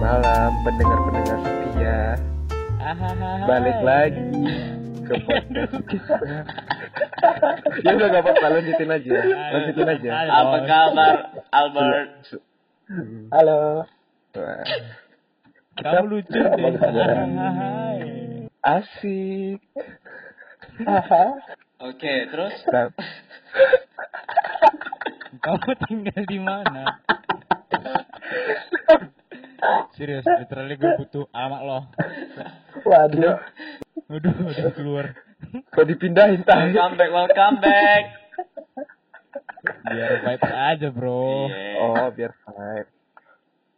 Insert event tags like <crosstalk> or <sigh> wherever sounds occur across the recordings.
malam pendengar-pendengar setia. Balik lagi ke <laughs> podcast kita. <laughs> ya udah gak apa-apa lanjutin aja. Lanjutin aja. Apa kabar Albert? Halo. Wah, Kamu lucu deh. Asik. Oke, terus Kamu tinggal di mana? <laughs> Serius, literally gue butuh alamat lo. Waduh. Udah, udah keluar. kok dipindahin tadi? welcome back, welcome back. Biar vibes aja, bro. Iya. Oh, biar vibe.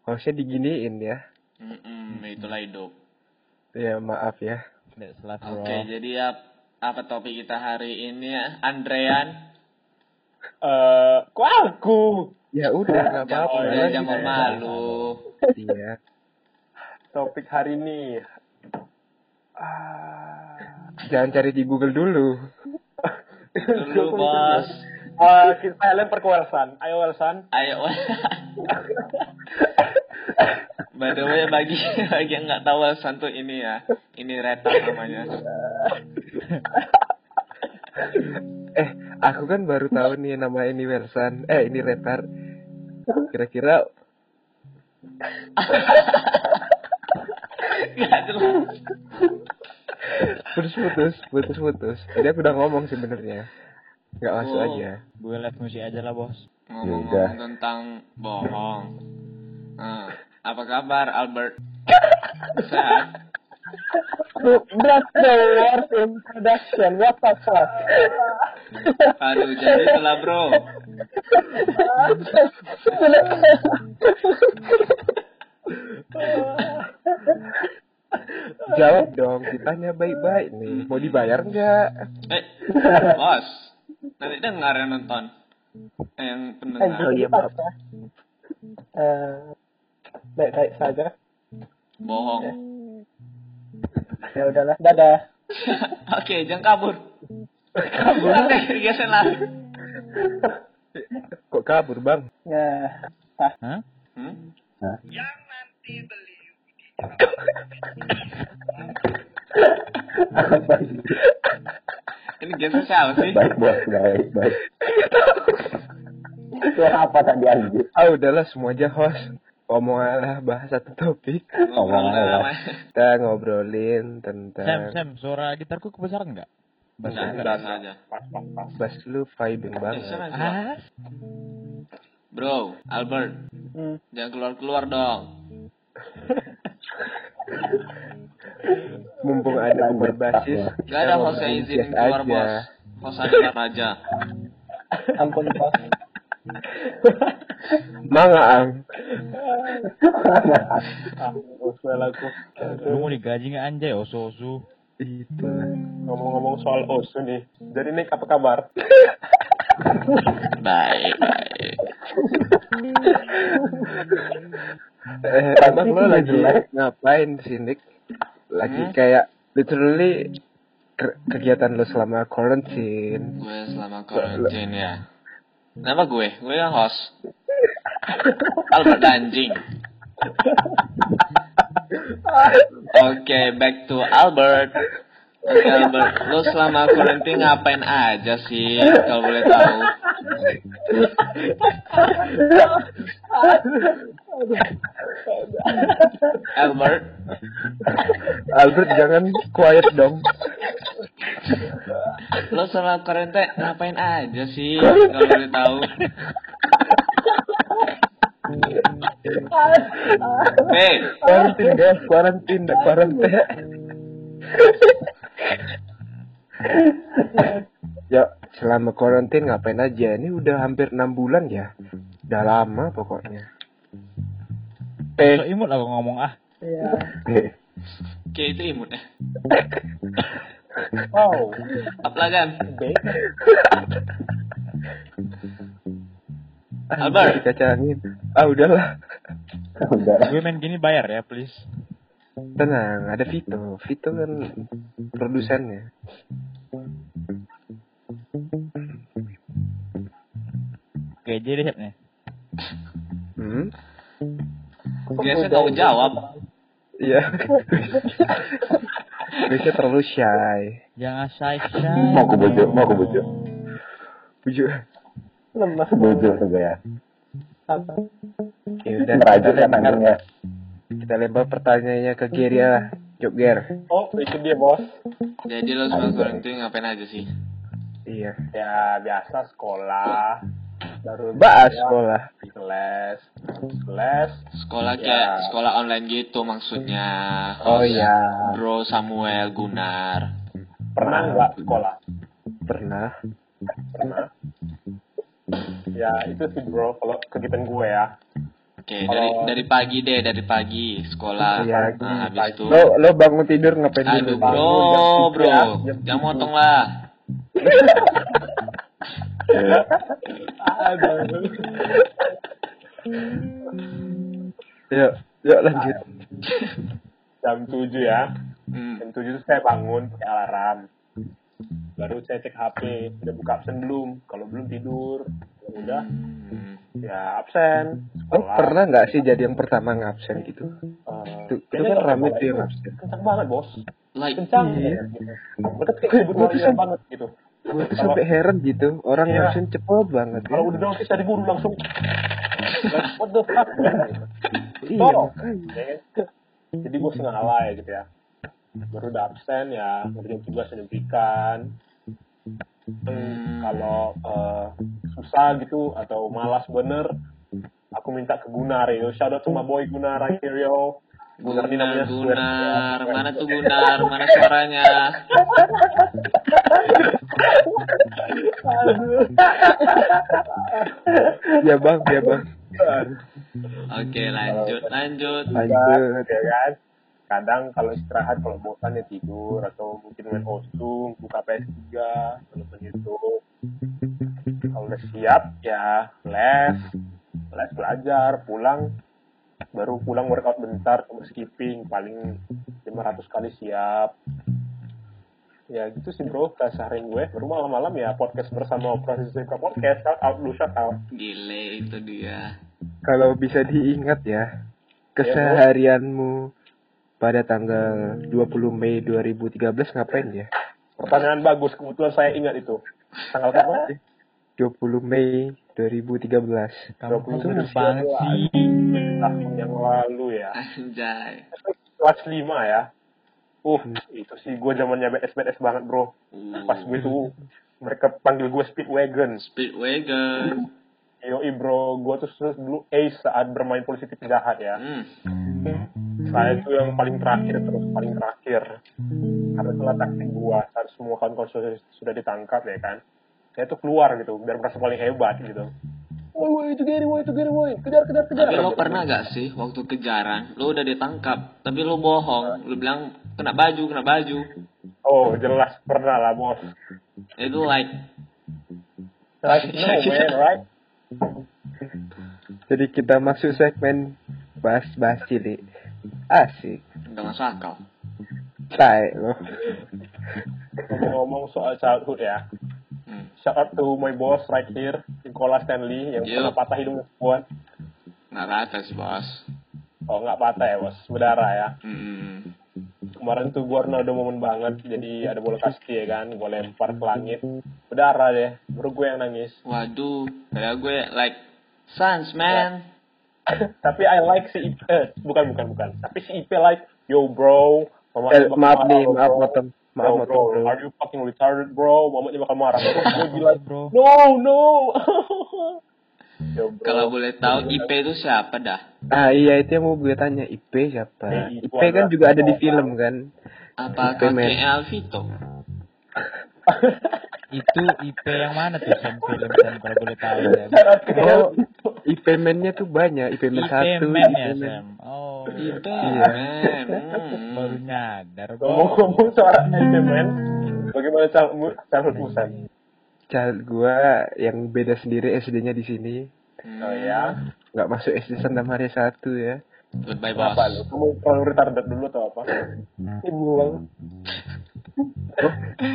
Harusnya diginiin ya. Mm-mm, itulah hidup. Ya maaf ya. Oke, bro. jadi ap- apa topik kita hari ini ya? Andrean. Eh, kok aku? Ya udah nggak apa-apa. Lanjut jangan aja. malu. Iya. Topik hari ini. Ah. Jangan cari di Google dulu. Dulu, bos. Eh, kita lempar ke Welsan. Ayo Welsan. Ayo. By the way, bagi bagi yang nggak tahu Wilson tuh ini ya, ini retak namanya. Eh, aku kan baru tahu nih nama ini Wersan. Eh, ini Retar. Kira-kira Gak jelas. putus-putus, putus-putus. Tadi aku udah ngomong sebenarnya. Nggak masuk Oh. aja. Gue live musik aja lah, bos. Ngomong-ngomong tentang bohong. Nah, apa kabar Albert? Sehat? That's the worst introduction. What the fuck? Aduh, jadi itulah bro. <laughs> Jawab dong, ditanya baik-baik nih. Mau dibayar nggak? Eh, bos. Nanti dengar yang nonton. Eh, yang pendengar. Oh iya, maaf. Eh, baik-baik saja. Bohong. Ya udahlah. Dadah. <laughs> Oke, jangan kabur. Kabur? Oke, geser lah. <laughs> Kabur, Bang? Ya. Ah. Hah? Hmm? Ini geser siapa sih? baik bos baik baik suara apa tadi anjir Ah, udahlah semua aja host. Ngomong aja bahas satu topik. Namanya. Kita ngobrolin Sam, tentang Sam, suara gitarku kebesaran nggak? Bass Nah, bass lu vibing Eh, banget. siapa yang keluar? Ah, Bro, Albert, Hmm. jangan keluar-keluar dong. <laughs> Mumpung ada berbasis. Gak ada host yang izinin keluar, bos. Host adalah raja. <laughs> Ampun bos. <laughs> Mangaang. Bos aku. lu mau digaji nggak anjay, osu-osu? Itu. Ngomong-ngomong soal Osu nih. Jadi Nick apa kabar? Baik, baik. Eh, emang lo lagi ngapain sih, Nick? Lagi Hmm? kayak literally ke- kegiatan lo selama quarantine. Gue selama quarantine ya. Kenapa gue? Gue yang host. Albert anjing. <laughs> Oke, back to Albert. Albert, lo selama quarantine ngapain aja sih? Kalau boleh tahu. Albert, Albert jangan quiet dong. lo selama quarantine ngapain aja sih? Kalau boleh tahu. Hei, Quarantine guys, quarantine, quarantine. Ya, selama quarantine ngapain aja? Ini udah hampir enam bulan ya. Udah lama pokoknya. So Eh, imut lah gua ngomong ah. Iya. eh, kayak itu imut ya. Wow. Apa kan? Baik. Albert. dikacangin. Ah, udahlah. udah Gue main gini bayar ya, please. Tenang, ada Vito. Vito kan produsennya. Oke, jadi siap nih. Hmm? Biasanya tahu jawab. Iya. Biasanya terlalu shy. Jangan shy shy. Mau aku bujuk, mau aku bujuk. Bujuk. Lemah. Bujur tuh ya. Apa? Ya udah, Merajut ya lempar, tangannya. Kita lempar pertanyaannya ke Gary lah. Yuk, Ger. Oh, itu dia bos. Jadi lo selama quarantine ngapain aja sih? Iya. Ya biasa sekolah. Baru Bahas ya, sekolah. Les. Les. Sekolah Ya. kayak sekolah online gitu maksudnya. Oh iya. Bro Samuel Gunar. Pernah nggak sekolah? Pernah. Pernah. Ya itu sih bro. Kalau kegiatan gue ya. Oke, dari Kalau- dari pagi deh, dari pagi sekolah. Iya, Nah, habis pagi. itu Lo lo bangun tidur ngapain Aduh, dulu? bro, jam bro. Jangan tujuh. motong lah. Aduh. <laughs> Yuk, yuk lanjut. Jam 7 ya. Hmm. Jam 7 itu saya bangun pakai alarm. Baru saya cek HP, udah buka absen belum? Kalau belum tidur, kalau udah Hmm. Ya absen. Lo Sekolah. pernah nggak sih jadi yang pertama ngabsen gitu? Eh, Itu, kan rame tuh yang itu. ngabsen. Kencang banget bos. Like, Kencang. Iya. Gitu. Mereka kayak banget gitu. Gue tuh sampai heran gitu, orang Iya. ngabsen cepet banget. Kalau Ya. udah notice dari guru langsung <laughs> what the fuck? Gitu. Iya? Jadi gue setengah alay gitu ya. Baru udah absen ya, ngerjain tugas menyepikan. Hmm, kalau eh, susah gitu atau malas bener, aku minta ke Gunar yo. Shout out to my boy Gunar right here yo. Gunar ini namanya. Gunar, mana tuh Gunar, mana suaranya? Ya bang, ya bang. Oke, lanjut, lanjut. Lanjut. ya kan kadang kalau istirahat kalau bosan ya tidur atau mungkin main kostum buka PS3 nonton YouTube. Kalau udah siap ya les les belajar pulang baru pulang workout bentar sama skipping paling 500 kali siap. Ya gitu sih bro keseharian gue. Baru malam-malam ya podcast bersama operasi Zebra podcast. Shout out lu shout out. Gile, itu dia. Kalau bisa diingat ya, keseharianmu pada tanggal 20 Mei 2013 ngapain ya? pertanyaan bagus kebetulan saya ingat itu tanggal kapan 20 Mei 2013. Kamu tujuh banget sih. tahun yang lalu ya Anjay. kelas 5 ya uh itu sih gue zamannya BS BS banget bro Uh, pas gue tuh mereka panggil gue Speedwagon Speedwagon. Yoi bro gue tuh dulu ace saat bermain polisi tipe jahat ya Hmm. saya itu yang paling terakhir terus paling terakhir karena itulah taktik gue saat semua kawan-kawan sudah, sudah ditangkap ya kan saya tuh keluar gitu biar merasa paling hebat gitu Woi, woi, itu Gary, woi, itu Gary, woi, kejar, kejar, kejar. Tapi lo pernah gak sih waktu kejaran, lo udah ditangkap, tapi lo bohong, lo bilang kena baju, kena baju. Oh, jelas pernah lah, bos. Itu like, Right, no, man, right? <laughs> Jadi kita masuk segmen bahas-bahas cilik. Asik. nggak masuk akal. Tai loh. Ngomong soal childhood ya. Hmm. Shout out to my boss right here, Nicola Stanley, yang Yo. pernah patah hidung sebuah. Nggak rata sih bos. Oh, nggak patah ya, bos. Berdarah ya. Hmm. Kemarin tuh gue ada momen banget, jadi ada bola kasti ya kan, gue lempar ke langit. Berdarah deh, baru gue yang nangis. Waduh, kayak gue like, sans man. <laughs> Tapi I like si Ipe, eh, bukan, bukan, bukan. Tapi si Ipe like, yo bro, Mama Eh, maaf nih, maaf motong. Maaf Bro, bro, bro. are you fucking retarded bro? Mamanya bakal marah. <laughs> Gue bilang, Bro. no, no. <laughs> Yo, bro. Kalau boleh tahu IP itu siapa dah? Ah iya itu yang mau gue tanya IP siapa? Eh, IP kan adalah juga ada di film kan? Apa IP, kakeknya Alvito? <laughs> Itu IP yang mana tuh Sam film Sam kalau boleh tahu Sam? Oh, IP man-nya tuh banyak. IP IP satu. ya IP man. Sam. Oh. IP, Iya. man. Hmm. Baru nyadar. Ngomong-ngomong soal Ipe man, bagaimana childhoodmu Sam? Child gua yang beda sendiri SD-nya di sini. Oh ya, Nggak masuk SD Santa Maria satu ya. Goodbye bos. apa lu? Kamu terlalu retarded dulu atau apa? <laughs> Ibu bang.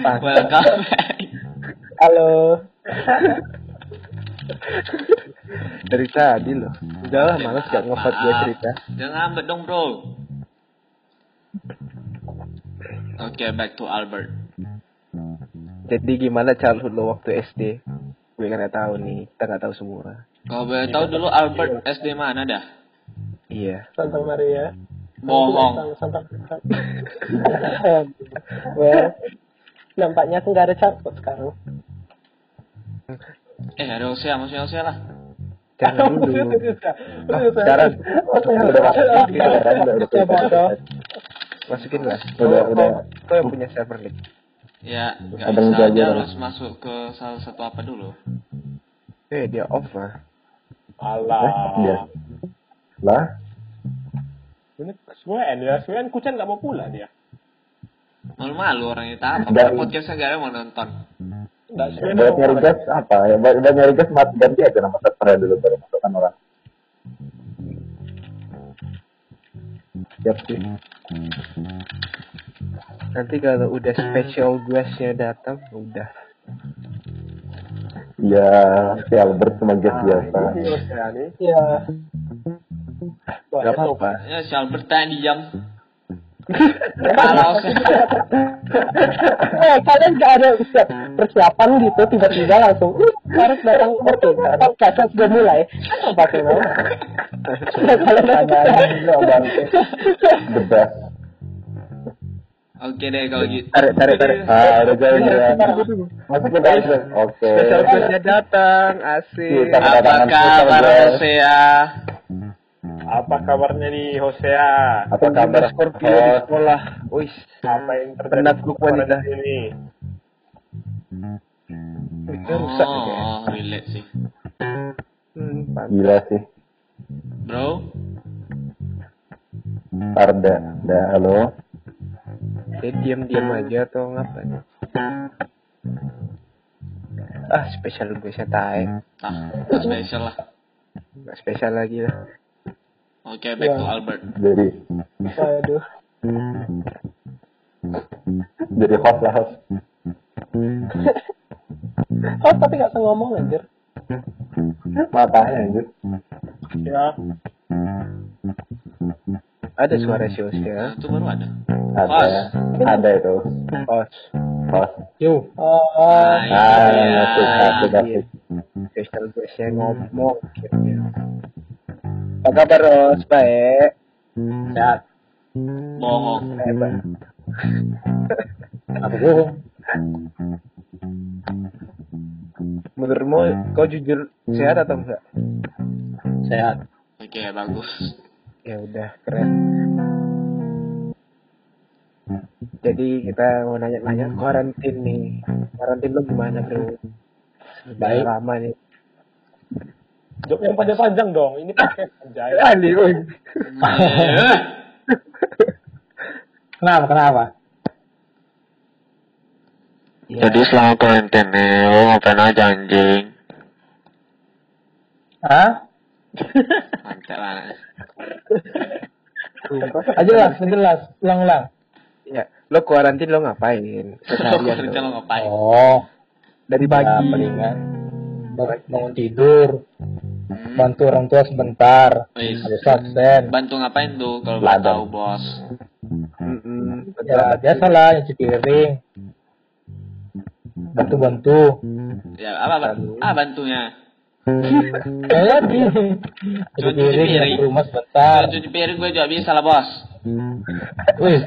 Welcome back. Halo. Dari tadi loh. Udah lah, males gak ngevote gue cerita. Jangan ngambek dong bro. Oke, back to Albert. Jadi gimana childhood lo waktu SD? Gue kan gak tahu nih, kita gak tahu semua. Kalau boleh tahu dulu Albert SD mana dah? Iya. Santa Maria. Bohong. Santa <laughs> well, nampaknya aku nggak ada cakep sekarang. Eh ada Hosea, maksudnya Hosea lah. Jangan <laughs> dulu. Sekarang Udah masuk. Udah. Masukin lah. Udah, Kau- udah. kau- yang punya server link. Ya, nggak bisa harus masuk ke salah satu apa dulu. Eh, dia off lah. Alah. Iya. Lah, Ini kesuwen ya, kesuwen kucing nggak mau pula dia. Malu-malu orang itu apa? Dan- ada yang mau nonton. Nggak buat nyari gas apa? Ya, buat buat nyari gas mat ganti aja nama servernya dulu baru masukkan orang. Siap sih. Nanti kalau udah special guestnya datang, udah. Ya, si Albert cuma gas biasa. Iya. Gak apa-apa. Ya, si Albert tadi jam. <laughs> Eh, kalian nggak ada siap persiapan gitu, tiba-tiba langsung, "Uh, harus datang <laughs> oke, podcastnya sudah mulai. Apa tuh mau? <laughs> Kalian ada. The best. Oke deh kalau gitu. Tarik, tarik, tarik. Ah, udah jauh ya. Masukin aja. Oke. Special guestnya datang, asik. Kita- Apa kabar Hosea? Apa kabarnya di Hosea? Apa kabar? Scorpio di sekolah. Wih, Apa yang terjadi Penat grup wanita. kemarin ini? Oh, relate sih. Hmm. Gila sih. Bro, Tarda. Dah, halo. Dia diam-diam aja atau ngapain? Ah, spesial guestnya tae. ah, nggak spesial lah. Gak spesial lagi lah. Oke, back to Albert. Jadi, Waduh. jadi host lah host. Oh, tapi nggak usah ngomong anjir. Makanya anjir. Ya, Ada suara si Hosea. Nah, itu baru ada. Ada. Host. Ada itu. Host. Host. Yo. Oh, Ah, iya. asik, asik, asik. Spesial guestnya ngomong. Apa kabar, Ros? Baik. sehat. Bohong. Hebat. Apa bohong? Menurutmu, kau jujur sehat atau enggak? Sehat. Oke, bagus. Ya udah, keren. Jadi kita mau nanya-nanya karantin nih. Karantin lo gimana, bro? Baik. lama nih. Jok yang panjang-panjang dong. Ini pakai anjay. <laughs> Ali, <laughs> Kenapa? Kenapa? Jadi selama karantina lo ngapain aja anjing? Hah? Mantap lah. Aja lah, jelas. Ulang-ulang. Ya, lo karantin lo ngapain? Seharian lo lo. ngapain? Oh, Dari ya, pagi. palingan bangun bangun tidur, Hmm. bantu orang tua sebentar, habis absen. Bantu ngapain tuh kalau Ladang. tahu bos? Mm-mm. Ya biasa lah nyuci piring, bantu-bantu. Ya apa apa? Ah bantunya. Ya lagi, Cuci cuci piring, rumah sebentar. Cuci piring gue juga bisa lah bos. Wih,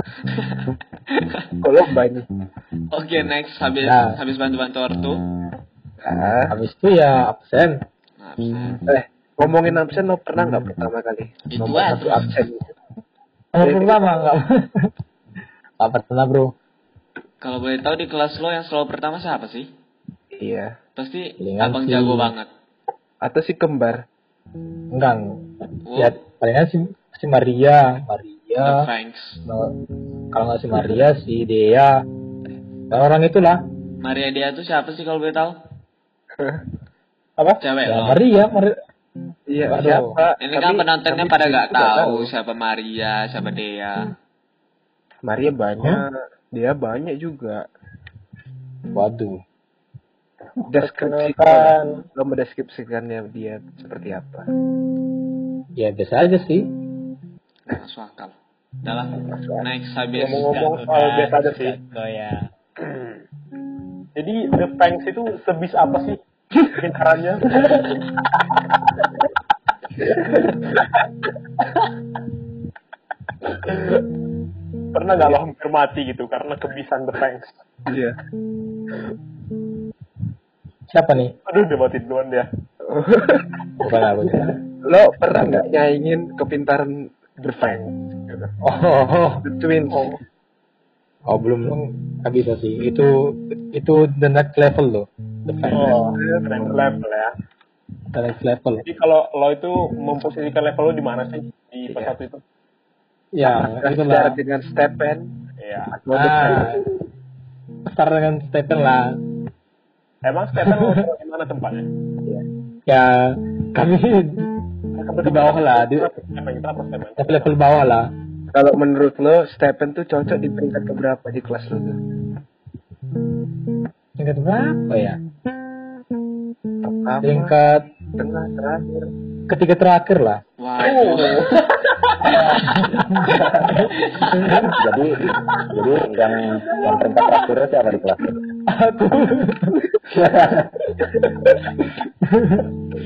<laughs> Kalau banyak. Oke next habis Nah. habis bantu-bantu ortu. Ah, habis itu ya absen. Nah, absen. eh, ngomongin absen lo pernah nggak pertama kali? Itu satu absen. Nomor pertama enggak? Enggak pernah bro. Kalau boleh tahu di kelas lo yang selalu pertama siapa sih? Iya. Pasti Palingan abang si- jago banget. Atau si kembar. Enggak. Wow, Ya palingan si si Maria, the Maria. Franks. Kalau kalau nggak si Maria, si Dea. Ya, orang itulah. Maria dia tuh siapa sih kalau boleh tahu? <laughs> Apa? Cewek Ya. Maria, Maria. Iya, Aduh. siapa? Ini kan penontonnya tapi pada itu nggak nggak tahu siapa Maria, siapa Dea. Maria banyak, dia banyak juga. Waduh. deskripsikan lo mendeskripsikannya dia seperti apa Ya biasa aja sih. Masuk akal. Udah lah. Next habis. Ngomong-ngomong soal biasa aja sih. Goyang. Jadi The Fangs itu sebis apa sih pintarannya? Pernah nggak lo hampir mati gitu karena kebisan The Fangs? iya Siapa nih? Aduh, dia mati duluan dia. Bukan lo pernah nggak nyaingin kepintaran The Fang Oh, The Twins oh belum nggak bisa sih. Itu itu the next level loh. The. Oh, next level ya. The next level. Jadi kalau lo itu memposisikan level lo di mana sih di pesawat itu? Ya, Secara itulah. dengan Stephen Iya. Fang Ah, start dengan Stephen lah. Emang Stephen lo di mana tempatnya? Ya, kami di bawah lah, di Stephen? level bawah lah. kalau menurut lo Stephen tuh cocok di peringkat keberapa di kelas lo tuh Tingkat berapa ya? Tingkat tengah terakhir ketiga terakhir lah. Waduh. <laughs> jadi jadi yang yang peringkat terakhir siapa di kelas? Aku.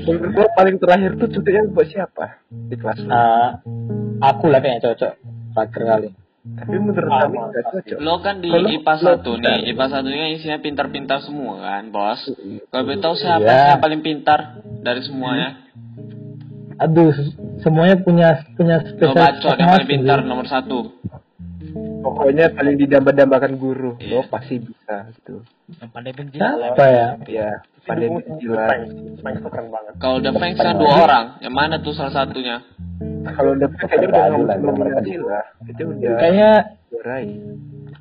menurut lo paling terakhir tuh cocoknya buat siapa di kelas lo Ah, aku lah kayaknya cocok terakhir kali. tapi menurut kami nggak cocok Lo kan di Kalau IPA lo 1 nih. IPA 1 ini kan isinya pintar-pintar semua kan, Bos. Kalau boleh tahu siapa Iya. sih yang paling pintar dari semuanya? Aduh, semuanya punya punya Lo spesial bacot yang paling pintar nomor satu. pokoknya paling didamba-dambakan guru Iya. lo pasti bisa gitu Yang pandai penjilat. Apa ya? ya pandai itu keren banget. Kalau The Fangs kan dua orang. Yang mana tuh salah satunya? kalau udah kayaknya udah nominasi lah itu udah Kayaknya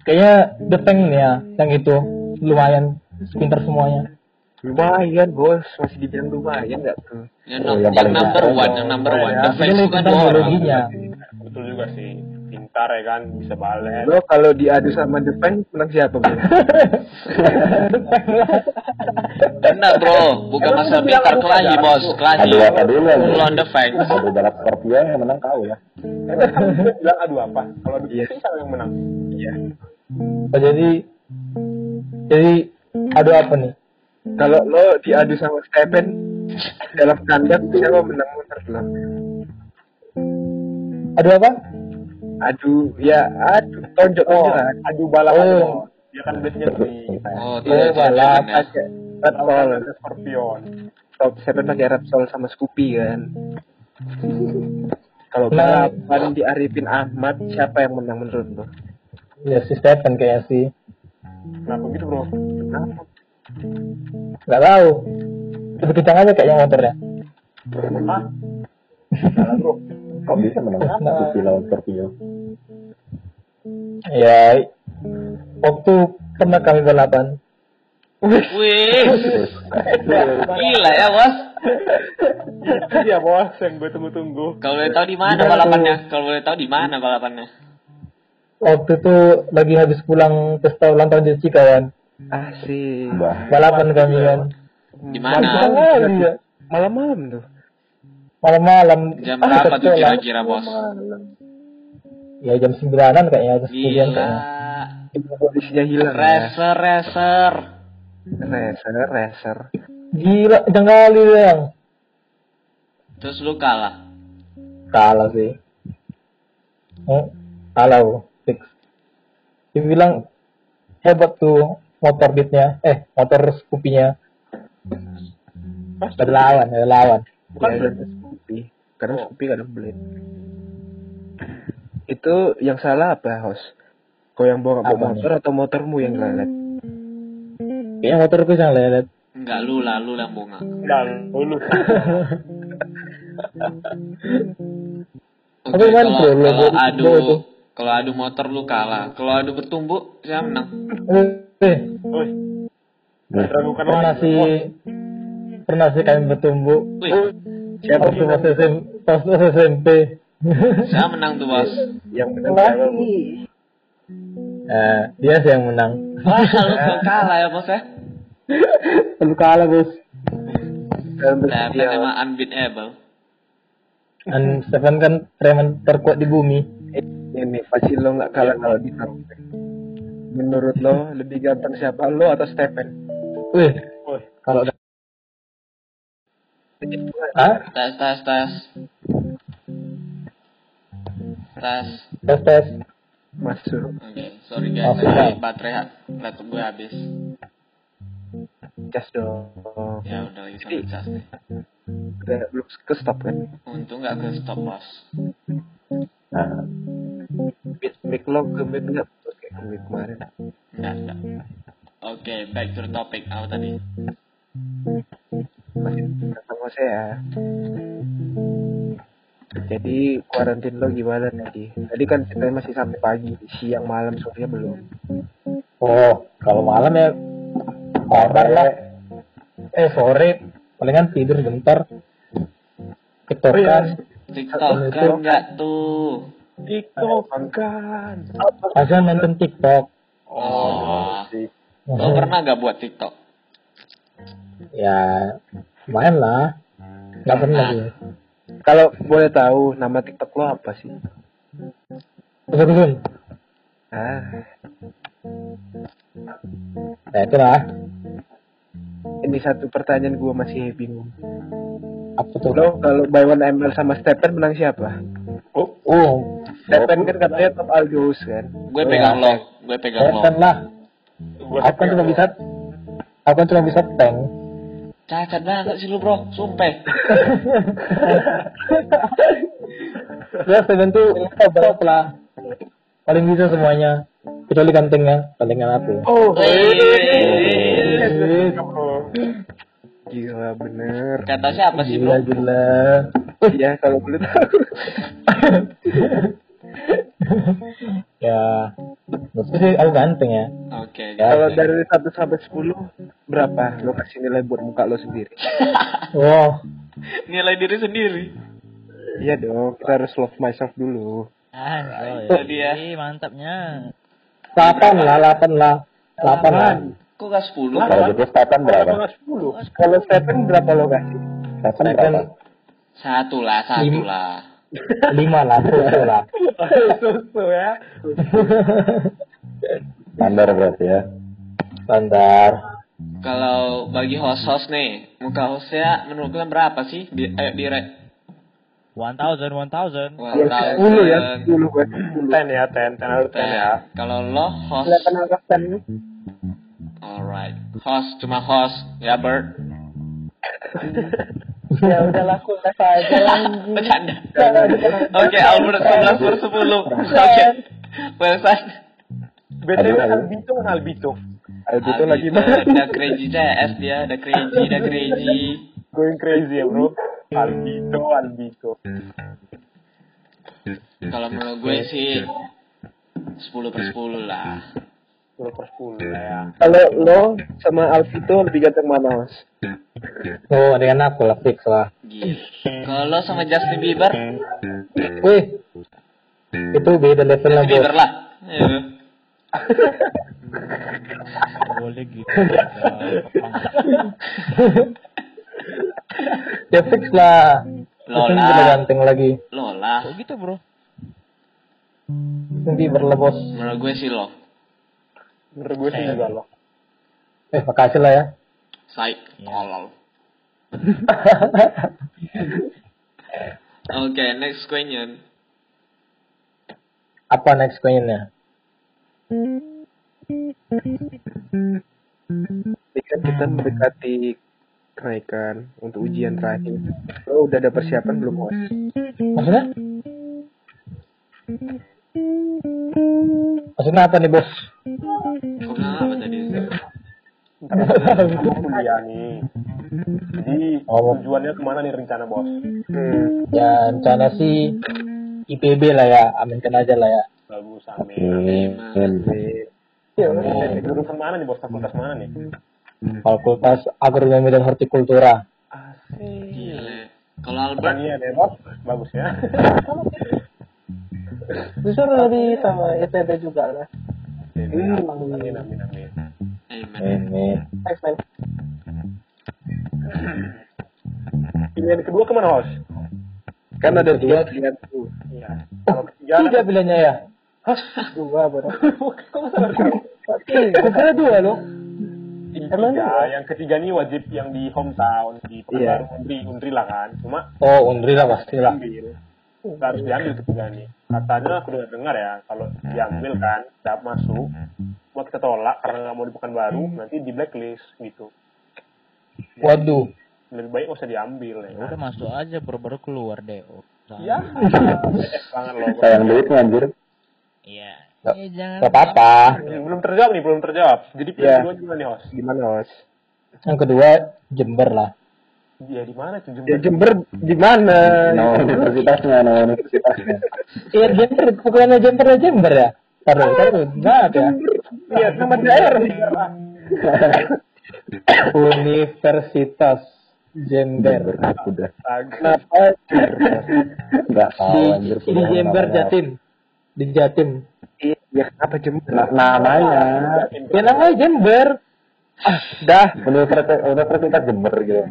kayaknya The nih ya, yang itu lumayan pintar semuanya. Lumayan bos masih dibilang lumayan nggak tuh Yang, Oh, yang yang paling number one, dong. yang number one. Ya, The lebih itu kan dua orang. Betul juga sih. Pintar ya kan, bisa balen. lo kalau diadu sama Fang menang siapa bro Benar bro, bukan masalah pintar kelahi bos, kelahi. Adu apa dulu? Lawan The Fangs. Ada balap Scorpio yang menang kau ya. Kan kamu bilang adu apa? Kalau di Iya. sini siapa yang menang? iya Oh, jadi jadi adu apa nih? Kalau lo diadu sama Stephen dalam kandang siapa menang menurut lo Adu apa? adu ya adu tonjok Oh, aja lah adu balap Oh. adu. Dia kan biasanya di Oh, Iya, balap ya. pakai Repsol Scorpion. top Stephen pakai Repsol sama Scoopy kan kalau Nah. balapan di Arifin Ahmad siapa yang menang menurut lo Ya si Stephen kayaknya sih. Kenapa gitu bro? Kenapa? Gak tahu. Lebih kencang aja kayaknya motornya. Hah? Salah bro. Kok bisa menang? Nah. lawan Scorpio. Ya, waktu pernah kami balapan. Wih, gila ya bos. Iya bos, yang gue tunggu-tunggu. Kalau boleh tahu di mana balapannya? Kalau boleh tahu di mana balapannya? Waktu itu lagi habis pulang pesta ulang tahun Jessica kan. Asik Balapan kami kan. Di mana? Malam ya. malam-malam tuh Malam-malam. Jam Ah, berapa tuh kira-kira bos? Ya jam sembilanan kayaknya. Jam sembilan Gila. kayaknya. ibu polisinya hilang ya. Racer, racer. racer racer Gila, jangan kali yang Terus lu kalah. kalah sih. Oh, kalah fix. Dia bilang hebat tuh motor beatnya, eh motor Scoopy-nya. Ada lawan, ada lawan. Bukan ya, Blade. Scoopy kadang Scoopy kadang Blade itu yang salah apa host kau yang bawa bawa motor atau motormu yang lelet Kayaknya motorku yang lelet. Enggak lu lah, lu yang bunga. Dan dulu. Oke, kan kalau kalau adu kalau adu motor lu kalah. Kalau adu bertumbuk siapa menang? Eh, pernah sih pernah sih kami bertumbuh Wih, siapa waktu pas SM, pas SMP. siapa <laughs> menang tuh bos? yang menang Eh, dia sih yang menang. Wah, lu kalah ya bos ya? Lu kalah bos. Dalam Stephen bersedia. emang unbeatable. Dan Stefan kan preman terkuat di bumi. Eh, ini pasti lo nggak kalah kalau di topik. Menurut lo lebih ganteng siapa lo atau Stephen? Wih, kalau udah Hah? Tes tes tes. Tes. Tes tes. Masuk. Oke, sorry guys, Masuk, tadi baterai laptop gue habis. Gas dong. Ya udah lagi sampai cas nih. Udah belum ke stop kan? Untung nggak ke stop loss. Nah, Mic, mic lo ke mic nggak? Mic kemarin. Enggak, enggak. Oke, back to the topic. Apa tadi? Masih sama saya. Jadi kuarantin lo gimana tadi? Tadi kan kita masih sampai pagi, siang malam sore belum. oh, kalau malam ya kabar lah. Eh sore, palingan tidur sebentar. TikTok kan. TikTok kan enggak tuh. TikTok kan. Asal nonton TikTok. Oh. Lo pernah gak buat TikTok? Ya, main lah. Gak pernah gue. Kalau boleh tahu nama TikTok lo apa sih? Betul Ah, Nah itu lah. ini satu pertanyaan gua masih bingung. Apa tuh? Lo kalau by one ML sama Stephen menang siapa? Oh, Stephen kan katanya top Aldos kan. Gue pegang lo, gue pegang lo. Stefan lah. Aku kan cuma bisa Aku kan cuma bisa tank. Cacat banget sih lu bro, sumpah. Ya Stefan tuh top lah. Paling bisa semuanya. Kecuali gantengnya, palingan aku. Oh, gila bener. Kata siapa sih Gila bro? gila. Ya kalau boleh tahu. <laughs> ya, menurutku sih aku ganteng ya. Oke, Ya, Kalau dari 1 sampai 10 berapa lo kasih nilai buat muka lo sendiri? <laughs> Wow, Nilai diri sendiri. Iya dong, kita harus love myself dulu. Ah, oh, Itu dia. Ih, mantapnya. 8 lah, 8 lah. 8 lah. Kok gak 10? Kalau gitu Stefan berapa? Kalau Stephen berapa lo kasih? Stefan berapa? Satu lah, satu lah. 5 lah, 10 lah. <laughs> Susu ya. Standar berarti ya. Standar. Kalau bagi host-host nih, muka hostnya menurut kalian berapa sih? Di, ayo di rate. One thousand, one thousand. 1000. 10 ya, 10 gue. 10 ya, 10, 10 out of 10 ya. Kalau lo host, Kelihatan angka 10 alright. Host, cuma host, ya Bert. <laughs> Ya udah laku tes <laughs> aja. Bercanda. Oke, Albert 11 per 10. Oke. Well said. BTW kan Albito. Albito lagi mana? Udah crazy CS dia, udah crazy, udah crazy. Going crazy ya bro. Albito, Albito. Kalau menurut gue sih 10 per 10 lah. 10 per 10 lah ya. Kalau lo sama Alvito lebih ganteng mana, Mas? Oh, dengan aku lah, fix lah. Gila. Kalau lo sama Justin Bieber, Wih, itu beda level lah, Justin Bieber lah. Iya. <laughs> Boleh gitu. Ya fix lah. Lola. Justin Bieber ganteng lagi. Lo lah. Kok gitu, Bro? Justin Bieber lah, bos. Menurut gue sih lo. Menurut gue sih juga loh. Eh, makasih lah ya. Sai, Iya. tolol. <laughs> Oke, next question. Apa next questionnya? Kan kita mendekati kenaikan untuk ujian terakhir. Lo udah ada persiapan belum, Mas? Maksudnya? Maksudnya apa nih, bos? Apa tadi? Kuliah nih. Jadi Oh. tujuannya ke mana nih rencana bos? Hmm. Ya, rencana sih IPB lah ya. Aminkan aja lah ya. Bagus, amin. Iya, Jurusan mana nih bos? Fakultas mana nih? Fakultas Agronomi dan Hortikultura. Gila. Kalau Albert, Pertanian ya bos? Bagus ya. Bisa dari sama ITB juga lah. Amin, amin, amin. amin. Amin. Thanks, man. Pilihan kedua ke mana, host? Kan ada dua pilihan tuh. Iya. Kalau ketiga, Tiga pilihannya ya? Hah? Dua, baru. Gue kira dua loh. Emang yang ketiga nih wajib yang di hometown di. Pekanbaru Undri Undri lah kan cuma Oh, Undri lah pastilah. ambil nggak harus diambil ketiga nih katanya aku dengar dengar ya kalau diambil kan tidak masuk mau kita tolak karena nggak mau di Pekanbaru nanti di blacklist gitu Waduh. lebih baik usah diambil ya Ya udah masuk aja baru-baru keluar deh. Oh, Iya. <laughs> Sayang duitnya anjir Iya. Nggak- Eh, jangan. Gak apa-apa. Belum terjawab nih, belum terjawab. Jadi Iya. pilihan kedua gimana nih, host? Gimana, Os? Yang kedua Jember lah. Dia di mana tuh Ya Jember? Jember di mana? nama universitasnya nama universitasnya Iya Jember, bukannya Jember ya Jember ya? Taruh, taruh, nggak ada. Iya, nama daerah. Universitas Jember. udah Astaga. Kenapa? nggak tahu Di, anjir di Jember Jatim. Di Jatim. Iya, ya kenapa Jember? Na- namanya Ya namanya Jember. Ah, dah. universitas universitas Jember gitu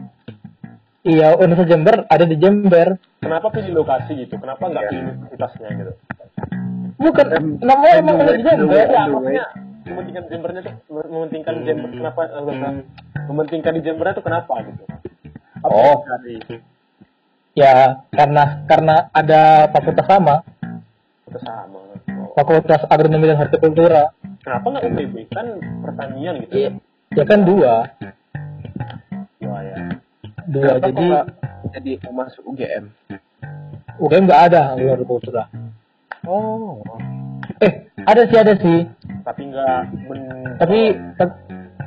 Iya, Universitas Jember ada di Jember. Kenapa pilih lokasi gitu? Kenapa nggak pilih universitasnya gitu? Bukan, namanya emang ada di Jember. Ya, maksudnya mementingkan Jembernya tuh mementingkan Jember kenapa eh, mementingkan di Jembernya tuh kenapa gitu? Apa Oh. Ya, karena karena ada fakultas sama, itu sama. Oh. Fakultas Agronomi dan Hortikultura. Kenapa nggak UPB? Kan pertanian gitu. Iya. Ya kan dua. Dua. Kenapa Jadi jadi mau masuk UGM? UGM nggak ada Agro Hortikultura. Oh. Eh, ada sih ada sih. Tapi nggak men Tapi ta-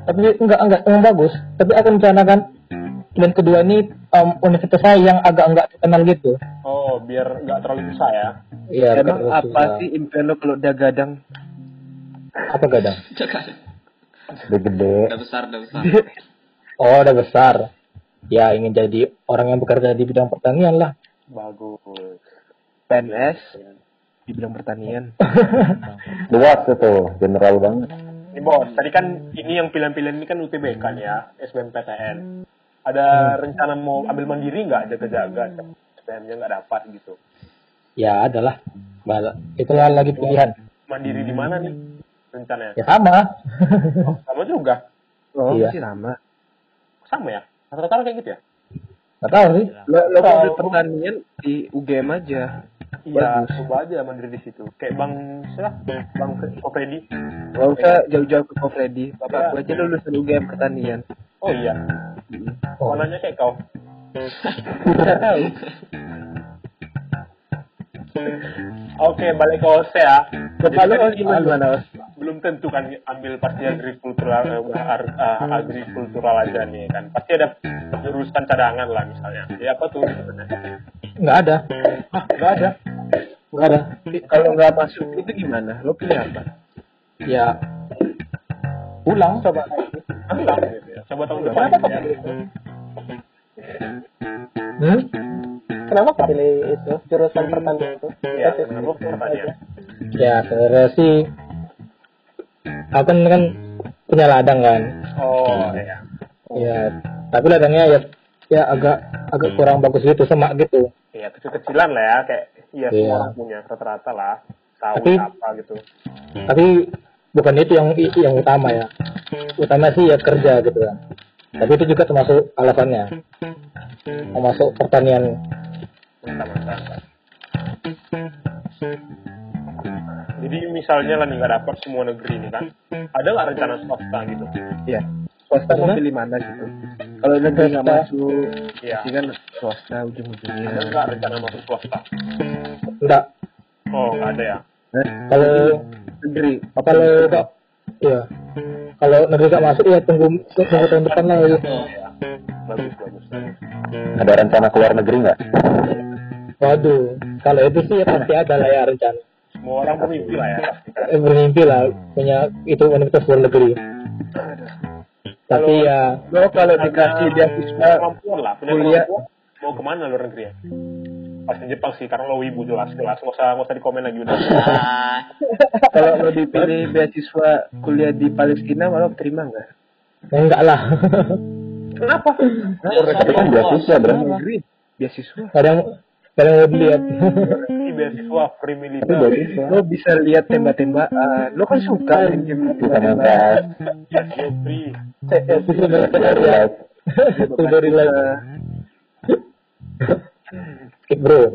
tapi enggak enggak emang bagus. Tapi aku rencanakan dan kedua ini em, universitas saya yang agak enggak terkenal gitu. Oh, biar nggak terlalu susah ya. Iya. Emang apa susah. sih impian lo kalau udah gadang? Apa gadang? udah gede Udah besar, udah besar. <laughs> Oh, udah besar. Ya ingin jadi orang yang bekerja di bidang pertanian lah. Bagus. PNS di bidang pertanian. <laughs> luas itu general banget Ini bos, tadi kan ini yang pilihan-pilihan ini kan UTBK kan ya, SBMPTN. Ada rencana mau ambil mandiri nggak jaga-jaga? SBM-nya nggak dapat gitu. Ya adalah. Itulah lagi pilihan. Mandiri di mana nih rencananya? Ya sama. Sama juga. Oh, Iya. lama. Sama ya? Rata-rata kayak gitu ya? Gak tahu sih. Lo, lo kalau ambil pertanian di UGM aja. Iya, coba aja mandiri di situ. Kayak Bang siapa? Bang Freddy. Gak usah jauh-jauh ke Ko Freddy. Bapak Iya. gue aja lulusan UGM pertanian. Oh iya. Oh. Warnanya kayak kau. <laughs> Tidak tahu. <laughs> Oke, balik ke host ya. Lo Jadi, gimana, gimana, belum tentu kan ambil pasti agrikultural eh, agrikultural aja nih kan pasti ada jurusan cadangan lah misalnya ya apa tuh sebenarnya Nggak ada. ah nggak ada Nggak ada. Kalau nggak masuk itu gimana? Lo pilih apa? Ya. Pulang. coba ulang gitu ya coba tahun depan ya. Hmm? Kenapa pilih itu jurusan pertanian itu? ya kenapa pertanian Ya sebenarnya sih. Aku kan, kan punya ladang kan. oh ya Ya. Tapi ladangnya ya ya agak agak kurang bagus gitu semak gitu. ya kecil-kecilan lah ya kayak iya semua Iya. orang punya rata-rata lah tahu Tapi- apa gitu Tapi bukan itu yang yang utama ya. Utama sih ya kerja gitu kan. Tapi itu juga termasuk alasannya. Termasuk pertanian. jadi misalnya lah nih nggak dapat semua negeri nih kan ada nggak rencana swasta gitu Iya. Swasta mau pilih mana gitu? Kalau negeri nggak masuk, Iya. pasti kan swasta ada ujung-ujungnya. nggak rencana masuk swasta Enggak. oh nggak ada ya Nah, Kalau negeri. kalau enggak iya. Kalau negeri gak masuk ya tunggu tunggu tahun depan lah ya. ya bagus bagus ada rencana keluar negeri nggak Waduh, kalau itu sih ya pasti ada lah ya rencana. semua orang bermimpi lah ya kan Eh, bermimpi lah punya itu universitas luar negeri. Tapi ya Lo kalau dikasih kemampuan lah punya kuliah. mau ke mana luar negeri ya pasti Jepang sih karena lo wibu jelas jelas nggak usah nggak usah dikomen lagi udah Ah, Kalau lo dipilih beasiswa kuliah di Palestina, malah terima nggak? Ya, enggak lah kenapa Tapi kan beasiswa, bro. Negeri, beasiswa. kadang kadang dilihat ini beasiswa free militer. Lo bisa lihat tembak-tembakan. Lo kan suka tembak-tembakan. ya Lihat. itu dari lagi skip bro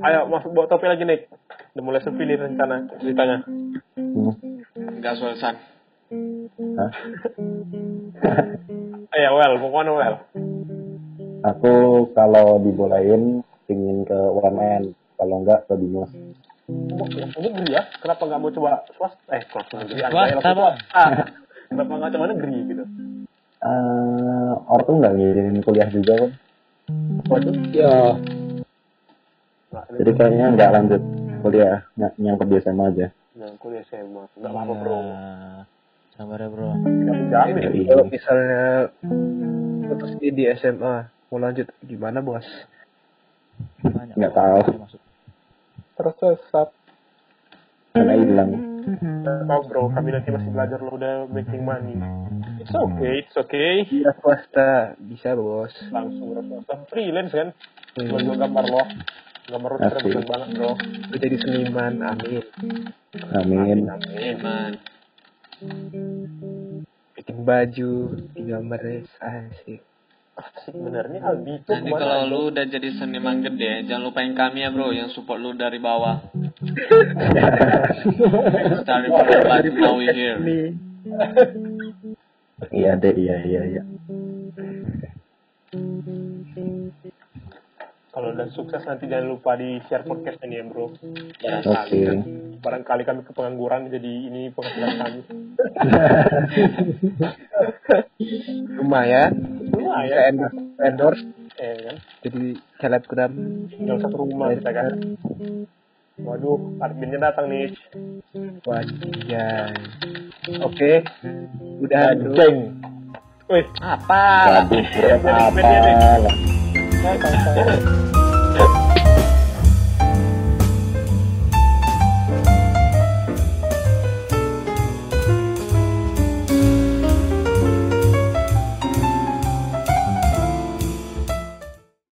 ayo masuk bawa topi lagi nih udah mulai sepi nih rencana ceritanya Hmm. enggak Sultan. Hah? <laughs> ayo well mau ke mana well Aku kalau dibolehin pingin ke UMN. Kalau enggak ke Binus. ini negeri ya kenapa nggak mau coba swasta eh swasta negeri Swasta, swasta. kenapa nggak coba negeri gitu Eh, ortu nggak ngirimin kuliah juga kan? waduh ya Jadi kayaknya nggak lanjut kuliah, ny- nyangkut di SMA aja. nah kuliah SMA nggak apa bro Nah, Sabar ya bro. nggak menjamin Jadi, Kalau misalnya putus di SMA, mau lanjut gimana bos? Banyak Nggak tahu. Terus sesat. karena hilang. Nggak tahu bro kami nanti masih belajar lo udah making money it's okay it's okay Iya swasta bisa bos. langsung bro swasta freelance kan cuma jual gambar lo keren Asik. keren banget bro Lo jadi seniman, amin. Amin. amin Iman. Bikin baju, gambar asik. asik nih Aldi tuh Nanti ke mana kalau lu udah jadi seniman gede, jangan lupain kami ya bro, yang support lu dari bawah. Starting from the bottom, now we here. Ini Iya deh, iya iya iya. Udah sukses nanti jangan lupa di share podcast ini ya bro Ya, Oke. barangkali kami ke pengangguran jadi ini penghasilan kami <laughs> lumayan. lumayan Bisa endorse, endorse eh kan jadi selebgram. tinggal satu rumah kita kan waduh adminnya datang nih Wajah. Oke, udah dulu. Jeng. Wih, Apa? Waduh, berat Jadi, apa